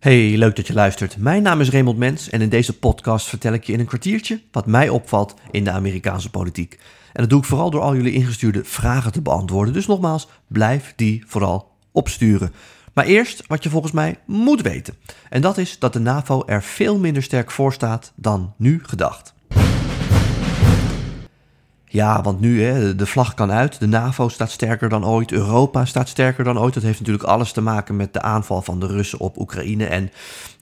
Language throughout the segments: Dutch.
Hey, leuk dat je luistert. Mijn naam is Raymond Mens en in deze podcast vertel ik je in een kwartiertje wat mij opvalt in de Amerikaanse politiek. En dat doe ik vooral door al jullie ingestuurde vragen te beantwoorden. Dus nogmaals, blijf die vooral opsturen. Maar eerst wat je volgens mij moet weten. En dat is dat de NAVO er veel minder sterk voor staat dan nu gedacht. Ja, want nu, hè, de vlag kan uit, de NAVO staat sterker dan ooit, Europa staat sterker dan ooit. Dat heeft natuurlijk alles te maken met de aanval van de Russen op Oekraïne en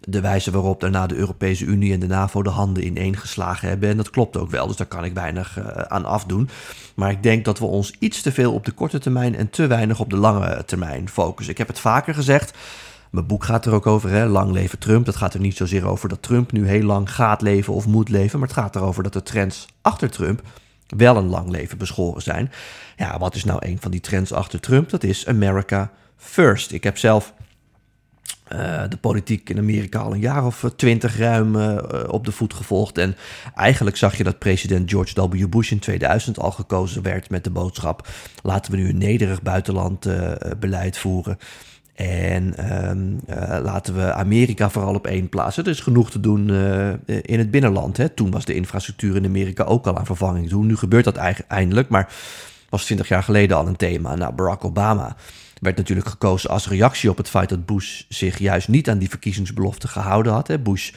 de wijze waarop daarna de Europese Unie en de NAVO de handen ineengeslagen hebben. En dat klopt ook wel, dus daar kan ik weinig uh, aan afdoen. Maar ik denk dat we ons iets te veel op de korte termijn en te weinig op de lange termijn focussen. Ik heb het vaker gezegd. Mijn boek gaat er ook over, hè? lang leven Trump. Het gaat er niet zozeer over dat Trump nu heel lang gaat leven of moet leven, maar het gaat erover dat de trends achter Trump wel een lang leven beschoren zijn. Ja, wat is nou een van die trends achter Trump? Dat is America First. Ik heb zelf uh, de politiek in Amerika al een jaar of twintig ruim uh, op de voet gevolgd. En eigenlijk zag je dat president George W. Bush in 2000 al gekozen werd met de boodschap: laten we nu een nederig buitenlandbeleid uh, voeren. En um, uh, laten we Amerika vooral op één plaatsen. Er is genoeg te doen uh, in het binnenland. Hè. Toen was de infrastructuur in Amerika ook al aan vervanging toe. Nu gebeurt dat eindelijk, maar was 20 jaar geleden al een thema. Nou, Barack Obama werd natuurlijk gekozen als reactie op het feit dat Bush zich juist niet aan die verkiezingsbelofte gehouden had. Hè. Bush,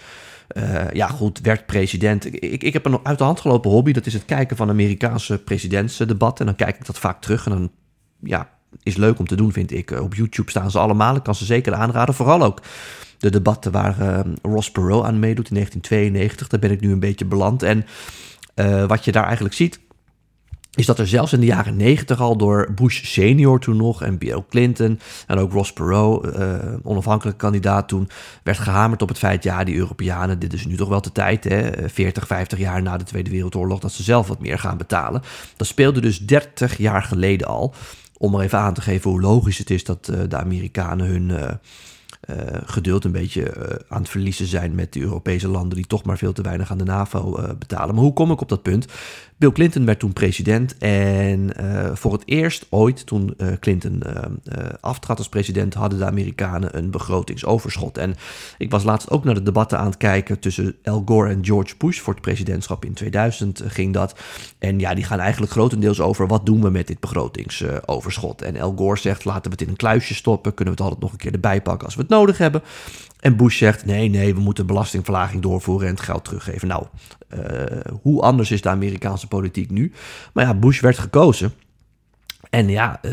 uh, ja goed, werd president. Ik, ik heb een uit de hand gelopen hobby, dat is het kijken van Amerikaanse presidentsdebatten. En dan kijk ik dat vaak terug en dan, ja, is leuk om te doen, vind ik. Op YouTube staan ze allemaal. Ik kan ze zeker aanraden. Vooral ook de debatten waar uh, Ross Perot aan meedoet in 1992. Daar ben ik nu een beetje beland. En uh, wat je daar eigenlijk ziet, is dat er zelfs in de jaren 90 al door Bush senior toen nog en Bill Clinton en ook Ross Perot, uh, onafhankelijke kandidaat toen, werd gehamerd op het feit, ja, die Europeanen, dit is nu toch wel de tijd, hè, 40, 50 jaar na de Tweede Wereldoorlog, dat ze zelf wat meer gaan betalen. Dat speelde dus 30 jaar geleden al om maar even aan te geven hoe logisch het is dat uh, de Amerikanen hun uh, uh, geduld een beetje aan het verliezen zijn met de Europese landen die toch maar veel te weinig aan de NAVO betalen. Maar hoe kom ik op dat punt? Bill Clinton werd toen president en uh, voor het eerst ooit, toen uh, Clinton uh, aftrad als president, hadden de Amerikanen een begrotingsoverschot. En ik was laatst ook naar de debatten aan het kijken tussen Al Gore en George Bush voor het presidentschap in 2000 ging dat. En ja, die gaan eigenlijk grotendeels over wat doen we met dit begrotingsoverschot. En Al Gore zegt laten we het in een kluisje stoppen, kunnen we het altijd nog een keer erbij pakken als we het nodig hebben. En Bush zegt: nee, nee, we moeten belastingverlaging doorvoeren en het geld teruggeven. Nou, uh, hoe anders is de Amerikaanse politiek nu? Maar ja, Bush werd gekozen. En ja, uh,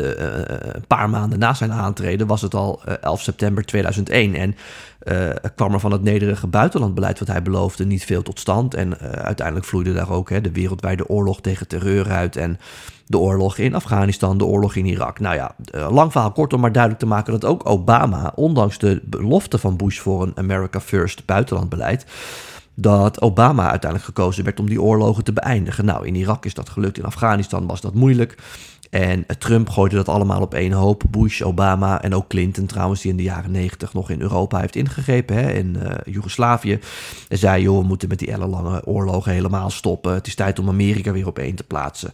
een paar maanden na zijn aantreden was het al 11 september 2001. En kwam er van het nederige buitenlandbeleid wat hij beloofde niet veel tot stand. En uiteindelijk vloeide daar ook de wereldwijde oorlog tegen terreur uit. En de oorlog in Afghanistan, de oorlog in Irak. Nou ja, lang verhaal kort om maar duidelijk te maken dat ook Obama, ondanks de belofte van Bush voor een America First buitenlandbeleid, dat Obama uiteindelijk gekozen werd om die oorlogen te beëindigen. Nou, in Irak is dat gelukt, in Afghanistan was dat moeilijk. En Trump gooide dat allemaal op één hoop. Bush, Obama en ook Clinton trouwens, die in de jaren negentig nog in Europa heeft ingegrepen, hè, in uh, Joegoslavië. En zei, joh, we moeten met die ellenlange oorlogen helemaal stoppen. Het is tijd om Amerika weer op één te plaatsen.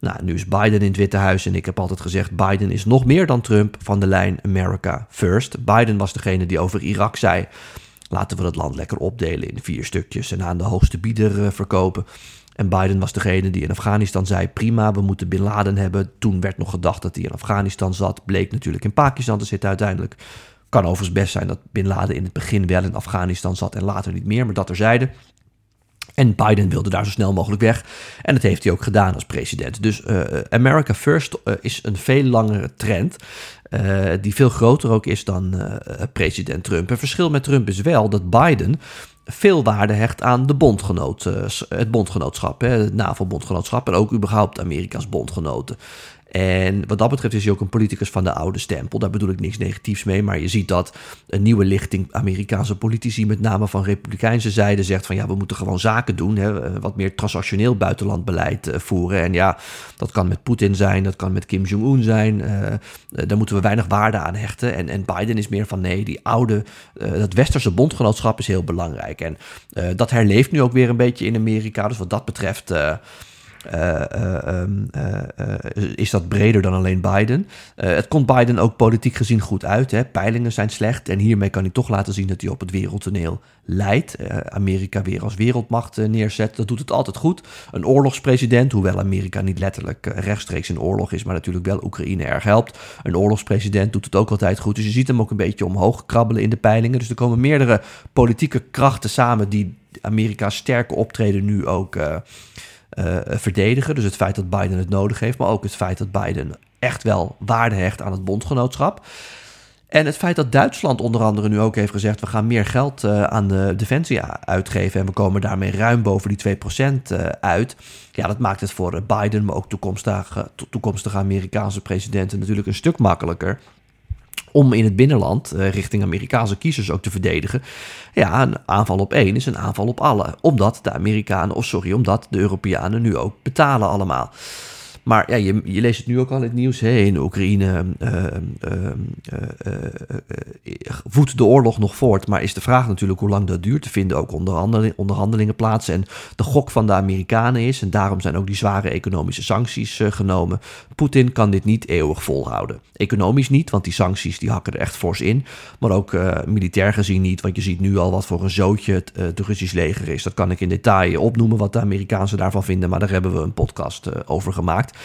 Nou, nu is Biden in het Witte Huis en ik heb altijd gezegd: Biden is nog meer dan Trump van de lijn America First. Biden was degene die over Irak zei: laten we dat land lekker opdelen in vier stukjes en aan de hoogste bieder uh, verkopen. En Biden was degene die in Afghanistan zei: prima, we moeten Bin Laden hebben. Toen werd nog gedacht dat hij in Afghanistan zat. Bleek natuurlijk in Pakistan te zitten uiteindelijk. Kan overigens best zijn dat Bin Laden in het begin wel in Afghanistan zat en later niet meer, maar dat terzijde. En Biden wilde daar zo snel mogelijk weg. En dat heeft hij ook gedaan als president. Dus uh, America First uh, is een veel langere trend. Die veel groter ook is dan president Trump. Een verschil met Trump is wel dat Biden veel waarde hecht aan de bondgenoot, het bondgenootschap, hè, het NAVO-bondgenootschap en ook überhaupt Amerika's bondgenoten. En wat dat betreft is hij ook een politicus van de oude stempel. Daar bedoel ik niks negatiefs mee. Maar je ziet dat een nieuwe lichting Amerikaanse politici, met name van Republikeinse zijde, zegt van ja, we moeten gewoon zaken doen. Hè, wat meer transactioneel buitenlandbeleid uh, voeren. En ja, dat kan met Poetin zijn, dat kan met Kim Jong-un zijn. Uh, daar moeten we weinig waarde aan hechten. En, en Biden is meer van nee, die oude, dat westerse bondgenootschap is heel belangrijk. En dat herleeft nu ook weer een beetje in Amerika. Dus wat dat betreft ehm, is dat breder dan alleen Biden. het komt Biden ook politiek gezien goed uit. Hè? Peilingen zijn slecht en hiermee kan hij toch laten zien dat hij op het wereldtoneel leidt. Amerika weer als wereldmacht neerzet. Dat doet het altijd goed. Een oorlogspresident, hoewel Amerika niet letterlijk rechtstreeks in oorlog is, maar natuurlijk wel Oekraïne erg helpt. Een oorlogspresident doet het ook altijd goed. Dus je ziet hem ook een beetje omhoog krabbelen in de peilingen. Dus er komen meerdere politieke krachten samen die Amerika's sterke optreden nu ook verdedigen. Dus het feit dat Biden het nodig heeft, maar ook het feit dat Biden echt wel waarde hecht aan het bondgenootschap. En het feit dat Duitsland onder andere nu ook heeft gezegd: we gaan meer geld uh, aan de defensie uitgeven en we komen daarmee ruim boven die 2% uit. Ja, dat maakt het voor Biden, maar ook toekomstige Amerikaanse presidenten natuurlijk een stuk makkelijker om in het binnenland uh, richting Amerikaanse kiezers ook te verdedigen. Ja, een aanval op één is een aanval op alle. Omdat de Amerikanen, of sorry, omdat de Europeanen nu ook betalen allemaal. Maar ja, je, je, leest het nu ook al in het nieuws. Hè, in Oekraïne uh, uh, voedt de oorlog nog voort. Maar is de vraag natuurlijk hoe lang dat duurt. te vinden ook onderhandeling, onderhandelingen plaats. En de gok van de Amerikanen is, en daarom zijn ook die zware economische sancties genomen. Poetin kan dit niet eeuwig volhouden. Economisch niet, want die sancties die hakken er echt fors in. Maar ook militair gezien niet, want je ziet nu al wat voor een zootje het, het Russisch leger is. Dat kan ik in detail opnoemen wat de Amerikanen daarvan vinden. Maar daar hebben we een podcast over gemaakt.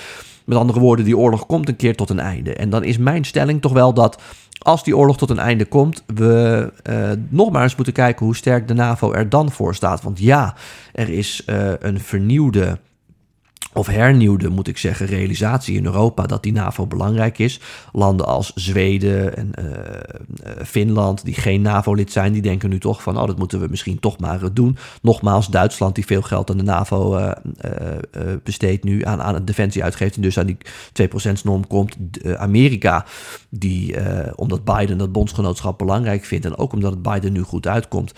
Met andere woorden, die oorlog komt een keer tot een einde. En dan is mijn stelling toch wel dat als die oorlog tot een einde komt, we uh, nog maar eens moeten kijken hoe sterk de NAVO er dan voor staat. Want ja, er is uh, een vernieuwde of hernieuwde, moet ik zeggen, realisatie in Europa dat die NAVO belangrijk is. Landen als Zweden en uh, Finland, die geen NAVO-lid zijn, die denken nu toch van, oh, dat moeten we misschien toch maar doen. Nogmaals, Duitsland, die veel geld aan de NAVO besteedt nu, aan, aan het defensie uitgeeft en dus aan die 2%-norm komt. Amerika, die, omdat Biden dat bondsgenootschap belangrijk vindt en ook omdat het Biden nu goed uitkomt,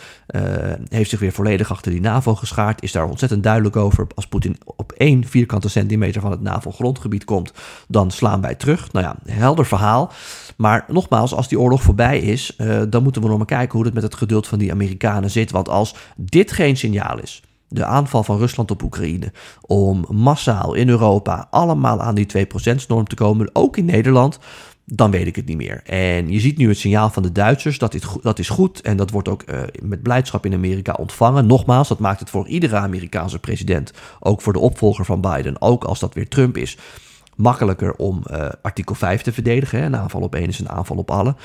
heeft zich weer volledig achter die NAVO geschaard, is daar ontzettend duidelijk over. Als Poetin op één vierkante centimeter van het NAVO-grondgebied komt, dan slaan wij terug. Nou ja, helder verhaal. Maar nogmaals, als die oorlog voorbij is, uh, dan moeten we nog maar kijken hoe het met het geduld van die Amerikanen zit. Want als dit geen signaal is, de aanval van Rusland op Oekraïne, om massaal in Europa allemaal aan die 2%-norm te komen, ook in Nederland, dan weet ik het niet meer. En je ziet nu het signaal van de Duitsers, dat, dit, dat is goed en dat wordt ook uh, met blijdschap in Amerika ontvangen. Nogmaals, dat maakt het voor iedere Amerikaanse president, ook voor de opvolger van Biden, ook als dat weer Trump is, makkelijker om uh, artikel 5 te verdedigen. Hè? Een aanval op één is een aanval op alle.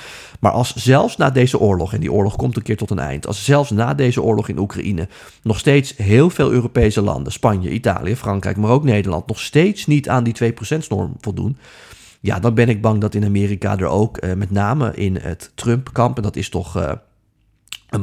Maar als zelfs na deze oorlog, en die oorlog komt een keer tot een eind, als zelfs na deze oorlog in Oekraïne nog steeds heel veel Europese landen, Spanje, Italië, Frankrijk, maar ook Nederland, nog steeds niet aan die 2%-norm voldoen ja, dan ben ik bang dat in Amerika er ook, uh, met name in het Trump-kamp, en dat is toch uh,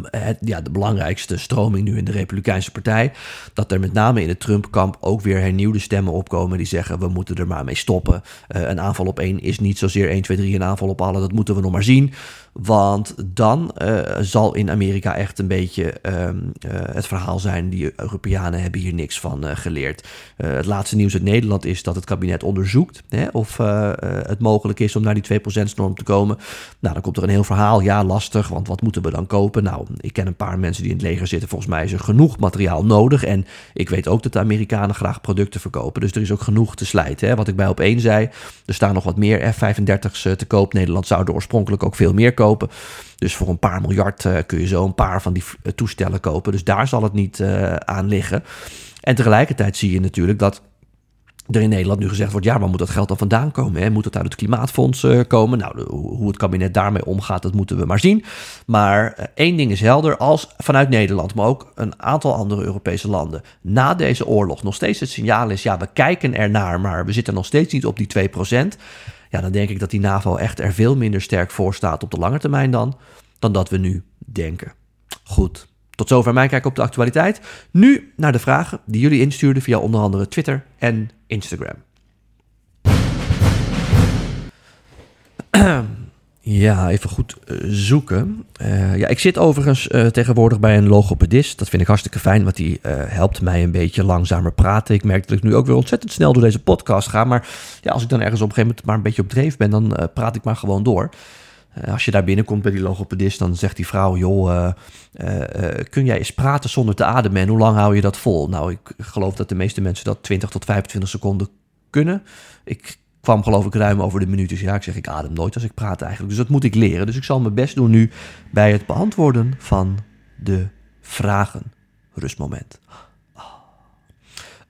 het, ja, de belangrijkste stroming nu in de Republikeinse Partij, dat er met name in het Trump-kamp ook weer hernieuwde stemmen opkomen die zeggen we moeten er maar mee stoppen. Een aanval op één is niet zozeer 1, 2, 3 een aanval op alle, dat moeten we nog maar zien. Want dan uh, zal in Amerika echt een beetje um, uh, het verhaal zijn: die Europeanen hebben hier niks van uh, geleerd. het laatste nieuws uit Nederland is dat het kabinet onderzoekt hè, of het mogelijk is om naar die 2%-norm te komen. Nou, dan komt er een heel verhaal. Ja, lastig, want wat moeten we dan kopen? Nou, ik ken een paar mensen die in het leger zitten. Volgens mij is er genoeg materiaal nodig. En ik weet ook dat de Amerikanen graag producten verkopen. Dus er is ook genoeg te slijten. Hè. Wat ik bij op één zei, er staan nog wat meer F-35's te koop. Nederland zou er oorspronkelijk ook veel meer kopen. Dus voor een paar miljard uh, kun je zo een paar van die uh, toestellen kopen. Dus daar zal het niet uh, aan liggen. En tegelijkertijd zie je natuurlijk dat er in Nederland nu gezegd wordt: ja, waar moet dat geld dan vandaan komen? Hè? Moet het uit het klimaatfonds komen? Nou, hoe het kabinet daarmee omgaat, dat moeten we maar zien. Maar één ding is helder: als vanuit Nederland, maar ook een aantal andere Europese landen, na deze oorlog nog steeds het signaal is: ja, we kijken ernaar, maar we zitten nog steeds niet op die 2% ja, dan denk ik dat die NAVO echt er veel minder sterk voor staat op de lange termijn dan, dan dat we nu denken. Goed, tot zover mijn kijk op de actualiteit. Nu naar de vragen die jullie instuurden via onder andere Twitter en Instagram. Ja, even goed eh, zoeken. Uh, ja, ik zit overigens uh, tegenwoordig bij een logopedist. Dat vind ik hartstikke fijn, want die helpt mij een beetje langzamer praten. Ik merk dat ik nu ook weer ontzettend snel door deze podcast ga. Maar ja, als ik dan ergens op een gegeven moment maar een beetje op dreef ben, dan praat ik maar gewoon door. als je daar binnenkomt bij die logopedist, dan zegt die vrouw: Joh, kun jij eens praten zonder te ademen? En hoe lang hou je dat vol? Nou, ik geloof dat de meeste mensen dat 20 tot 25 seconden kunnen. Ik kwam geloof ik ruim over de minuut. Dus ja, ik zeg, ik adem nooit als ik praat eigenlijk. Dus dat moet ik leren. Dus ik zal mijn best doen nu bij het beantwoorden van de vragen. Rustmoment.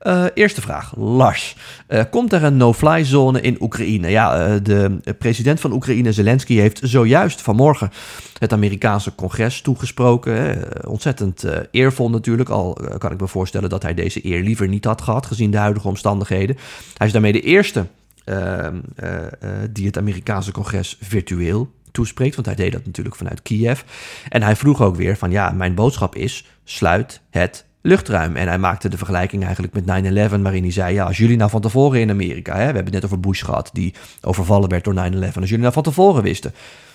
Uh, eerste vraag, Lars. Uh, komt er een no-fly zone in Oekraïne? Ja, uh, de president van Oekraïne, Zelensky, heeft zojuist vanmorgen het Amerikaanse congres toegesproken. ontzettend eervol natuurlijk, al kan ik me voorstellen dat hij deze eer liever niet had gehad, gezien de huidige omstandigheden. Hij is daarmee de eerste Ehm, eh, eh, die het Amerikaanse congres virtueel toespreekt. Want hij deed dat natuurlijk vanuit Kiev. En hij vroeg ook weer van ja, mijn boodschap is sluit het luchtruim. En hij maakte de vergelijking eigenlijk met 9-11, waarin hij zei: Ja, als jullie nou van tevoren in Amerika, hè, we hebben het net over Bush gehad, die overvallen werd door 9-11. Als jullie nou van tevoren wisten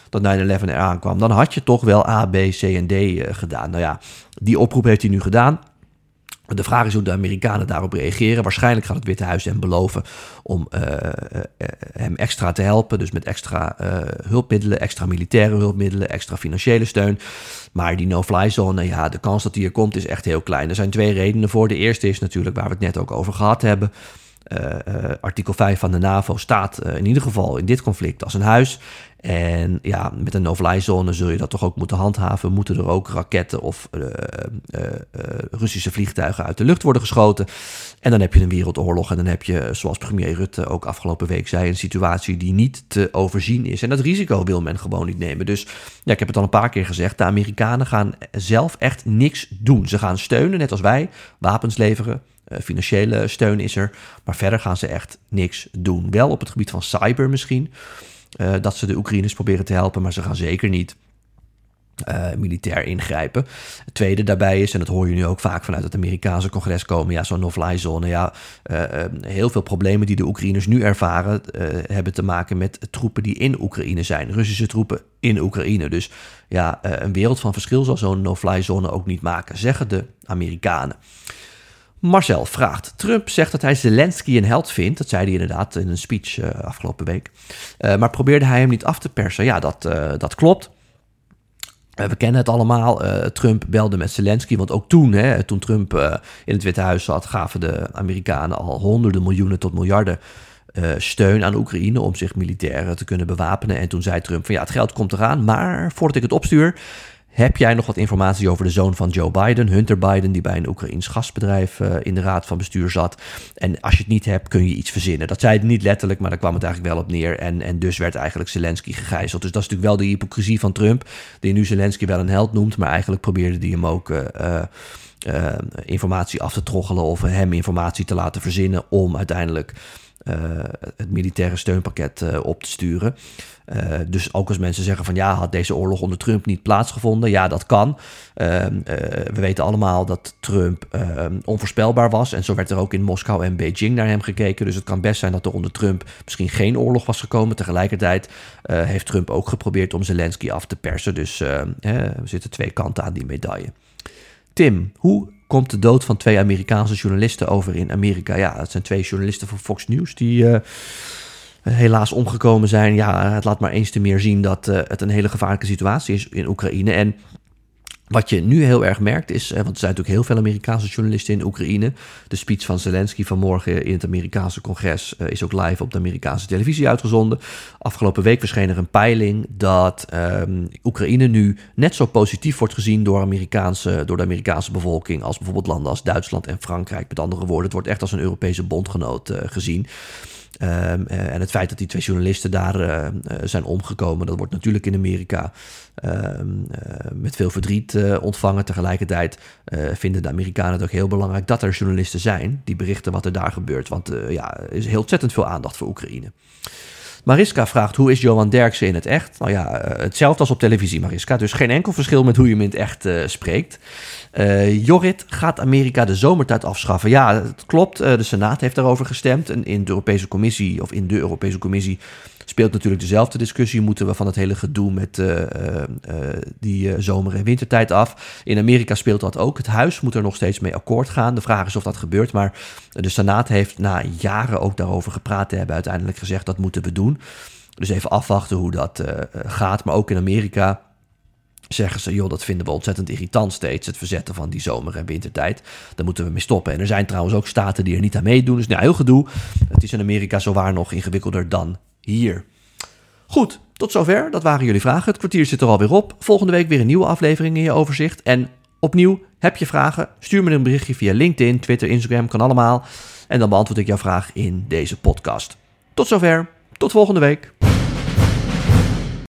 dat 9-11 eraan kwam, dan had je toch wel A, B, C en D uh, gedaan. Nou ja, die oproep heeft hij nu gedaan. De vraag is hoe de Amerikanen daarop reageren. Waarschijnlijk gaat het Witte Huis hem beloven om uh, hem extra te helpen. Dus met extra hulpmiddelen, extra militaire hulpmiddelen, extra financiële steun. Maar die no-fly zone, ja, de kans dat die er komt is echt heel klein. Er zijn twee redenen voor. De eerste is natuurlijk waar we het net ook over gehad hebben. artikel 5 van de NAVO staat in ieder geval in dit conflict als een huis. En ja, met een no-fly zone zul je dat toch ook moeten handhaven. Moeten er ook raketten of uh, uh, uh, Russische vliegtuigen uit de lucht worden geschoten. En dan heb je een wereldoorlog. En dan heb je, zoals premier Rutte ook afgelopen week zei, een situatie die niet te overzien is. En dat risico wil men gewoon niet nemen. Dus ja, ik heb het al een paar keer gezegd. De Amerikanen gaan zelf echt niks doen. Ze gaan steunen, net als wij, wapens leveren. financiële steun is er. Maar verder gaan ze echt niks doen. Wel op het gebied van cyber misschien. Uh, dat ze de Oekraïners proberen te helpen, maar ze gaan zeker niet uh, militair ingrijpen. Het tweede daarbij is, en dat hoor je nu ook vaak vanuit het Amerikaanse congres komen, ja, zo'n no-fly zone. Ja, uh, heel veel problemen die de Oekraïners nu ervaren, hebben te maken met troepen die in Oekraïne zijn. Russische troepen in Oekraïne. Dus ja, een wereld van verschil zal zo'n no-fly zone ook niet maken, zeggen de Amerikanen. Marcel vraagt: Trump zegt dat hij Zelensky een held vindt. Dat zei hij inderdaad in een speech uh, afgelopen week. Uh, maar probeerde hij hem niet af te persen? Ja, dat, uh, dat klopt. we kennen het allemaal. Trump belde met Zelensky. Want ook toen, hè, toen Trump in het Witte Huis zat, gaven de Amerikanen al honderden miljoenen tot miljarden. steun aan Oekraïne om zich militair te kunnen bewapenen. En toen zei Trump van ja, het geld komt eraan, maar voordat ik het opstuur, heb jij nog wat informatie over de zoon van Joe Biden, Hunter Biden, die bij een Oekraïns gasbedrijf uh, in de raad van bestuur zat? En als je het niet hebt, kun je iets verzinnen. Dat zei hij niet letterlijk, maar daar kwam het eigenlijk wel op neer. En, en dus werd eigenlijk Zelensky gegijzeld. Dus dat is natuurlijk wel de hypocrisie van Trump, die nu Zelensky wel een held noemt, maar eigenlijk probeerde hij hem ook. Uh, uh, informatie af te troggelen of hem informatie te laten verzinnen om uiteindelijk het militaire steunpakket uh, op te sturen. Uh, dus ook als mensen zeggen van ja, had deze oorlog onder Trump niet plaatsgevonden? Ja, dat kan. Ehm, we weten allemaal dat Trump ehm, onvoorspelbaar was. En zo werd er ook in Moskou en Beijing naar hem gekeken. Dus het kan best zijn dat er onder Trump misschien geen oorlog was gekomen. Tegelijkertijd heeft Trump ook geprobeerd om Zelensky af te persen. Dus er zitten twee kanten aan die medaille. Tim, hoe komt de dood van twee Amerikaanse journalisten over in Amerika. Ja, het zijn twee journalisten van Fox News die uh, helaas omgekomen zijn. Ja, het laat maar eens te meer zien dat uh, het een hele gevaarlijke situatie is in Oekraïne. En wat je nu heel erg merkt is, want er zijn natuurlijk heel veel Amerikaanse journalisten in Oekraïne. De speech van Zelensky vanmorgen in het Amerikaanse congres uh, is ook live op de Amerikaanse televisie uitgezonden. Afgelopen week verscheen er een peiling dat um, Oekraïne nu net zo positief wordt gezien door, Amerikaanse, door de Amerikaanse bevolking als bijvoorbeeld landen als Duitsland en Frankrijk. Met andere woorden, het wordt echt als een Europese bondgenoot uh, gezien. Um, en het feit dat die twee journalisten daar uh, zijn omgekomen, dat wordt natuurlijk in Amerika um, met veel verdriet ontvangen. Tegelijkertijd vinden de Amerikanen het ook heel belangrijk dat er journalisten zijn die berichten wat er daar gebeurt. Want ja, er is heel ontzettend veel aandacht voor Oekraïne. Mariska vraagt, hoe is Johan Derksen in het echt? Nou ja, hetzelfde als op televisie, Mariska. Dus geen enkel verschil met hoe je hem in het echt uh, spreekt. Uh, Jorrit, gaat Amerika de zomertijd afschaffen? Ja, het klopt. De Senaat heeft daarover gestemd. En in de Europese Commissie, of in de Europese Commissie, speelt natuurlijk dezelfde discussie. Moeten we van het hele gedoe met uh, die zomer- en wintertijd af? In Amerika speelt dat ook. Het huis moet er nog steeds mee akkoord gaan. De vraag is of dat gebeurt. Maar de Senaat heeft na jaren ook daarover gepraat te hebben uiteindelijk gezegd dat moeten we doen. Dus even afwachten hoe dat eh, gaat. Maar ook in Amerika zeggen ze, joh, dat vinden we ontzettend irritant steeds, het verzetten van die zomer- en wintertijd. Daar moeten we mee stoppen. En er zijn trouwens ook staten die er niet aan meedoen. Dus nou, heel gedoe. Het is in Amerika zowaar nog ingewikkelder dan hier. Goed, tot zover. Dat waren jullie vragen. Het kwartier zit er alweer op. Volgende week weer een nieuwe aflevering in je overzicht. En opnieuw, heb je vragen? Stuur me een berichtje via LinkedIn, Twitter, Instagram, kan allemaal. En dan beantwoord ik jouw vraag in deze podcast. Tot zover. Tot volgende week.